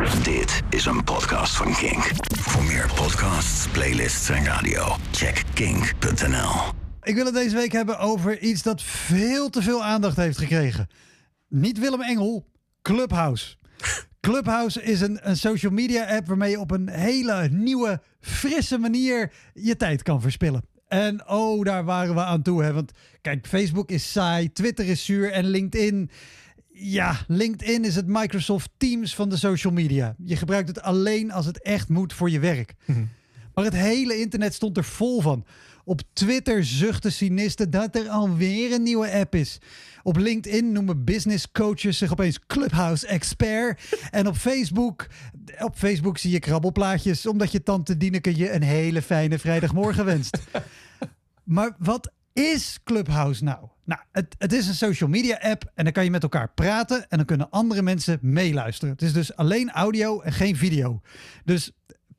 Dit is een podcast van Kink. Voor meer podcasts, playlists en radio, check kink.nl. Ik wil het deze week hebben over iets dat veel te veel aandacht heeft gekregen. Niet Willem Engel, Clubhouse. Clubhouse is een, een social media app waarmee je op een hele nieuwe, frisse manier je tijd kan verspillen. En oh, daar waren we aan toe. Hè? Want kijk, Facebook is saai, Twitter is zuur en LinkedIn. Ja, LinkedIn is het Microsoft Teams van de social media. Je gebruikt het alleen als het echt moet voor je werk. Maar het hele internet stond er vol van. Op Twitter zuchten cynisten dat er alweer een nieuwe app is. Op LinkedIn noemen business coaches zich opeens Clubhouse expert. En op Facebook, op Facebook zie je krabbelplaatjes omdat je tante Dieneke je een hele fijne vrijdagmorgen wenst. Maar wat is Clubhouse nou? Nou, het, het is een social media app en dan kan je met elkaar praten en dan kunnen andere mensen meeluisteren. Het is dus alleen audio en geen video. Dus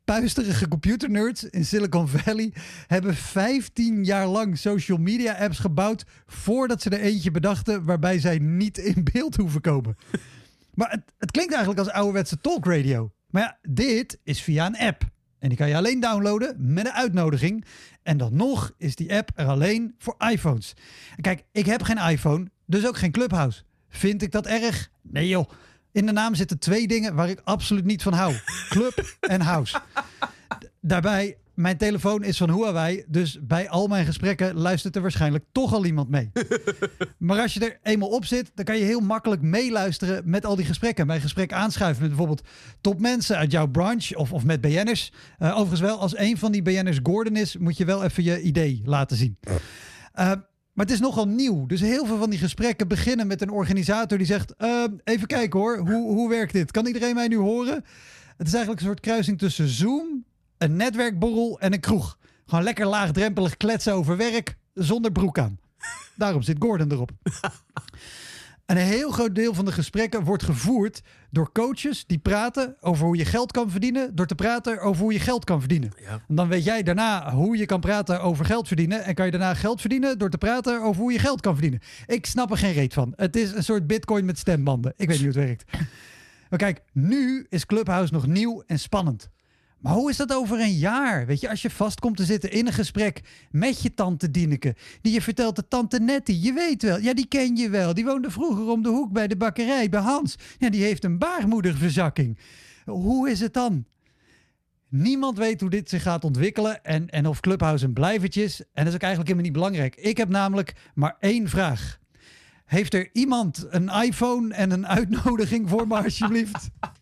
puisterige computernerds in Silicon Valley hebben 15 jaar lang social media apps gebouwd voordat ze er eentje bedachten waarbij zij niet in beeld hoeven komen. Maar het, het klinkt eigenlijk als ouderwetse talkradio. Maar ja, dit is via een app. En die kan je alleen downloaden met een uitnodiging. En dan nog is die app er alleen voor iPhones. Kijk, ik heb geen iPhone, dus ook geen Clubhouse. Vind ik dat erg? Nee joh. In de naam zitten twee dingen waar ik absoluut niet van hou. Club en house. Daarbij, mijn telefoon is van Huawei, dus bij al mijn gesprekken luistert er waarschijnlijk toch al iemand mee. Maar als je er eenmaal op zit, dan kan je heel makkelijk meeluisteren met al die gesprekken. Bij een gesprek aanschuiven met bijvoorbeeld topmensen uit jouw branche of, of met BN'ers. Eh, overigens wel, als een van die BN'ers Gordon is, moet je wel even je idee laten zien. Eh, maar het is nogal nieuw. Dus heel veel van die gesprekken beginnen met een organisator die zegt: eh, Even kijken hoor, hoe, hoe werkt dit? Kan iedereen mij nu horen? Het is eigenlijk een soort kruising tussen Zoom, een netwerkborrel en een kroeg. Gewoon lekker laagdrempelig kletsen over werk zonder broek aan. Daarom zit Gordon erop. Een heel groot deel van de gesprekken wordt gevoerd door coaches die praten over hoe je geld kan verdienen, door te praten over hoe je geld kan verdienen. En dan weet jij daarna hoe je kan praten over geld verdienen en kan je daarna geld verdienen door te praten over hoe je geld kan verdienen. Ik snap er geen reet van. Het is een soort bitcoin met stembanden. Ik weet niet hoe het werkt. Maar kijk, nu is Clubhouse nog nieuw en spannend. Maar hoe is dat over een jaar? Weet je, als je vast komt te zitten in een gesprek met je tante Dieneke, die je vertelt de tante Nettie, je weet wel, ja, die ken je wel. Die woonde vroeger om de hoek bij de bakkerij, bij Hans. Ja, die heeft een baarmoederverzakking. Hoe is het dan? Niemand weet hoe dit zich gaat ontwikkelen en, en of Clubhouse een blijvertje is. En dat is ook eigenlijk helemaal niet belangrijk. Ik heb namelijk maar één vraag. Heeft er iemand een iPhone en een uitnodiging voor me alsjeblieft?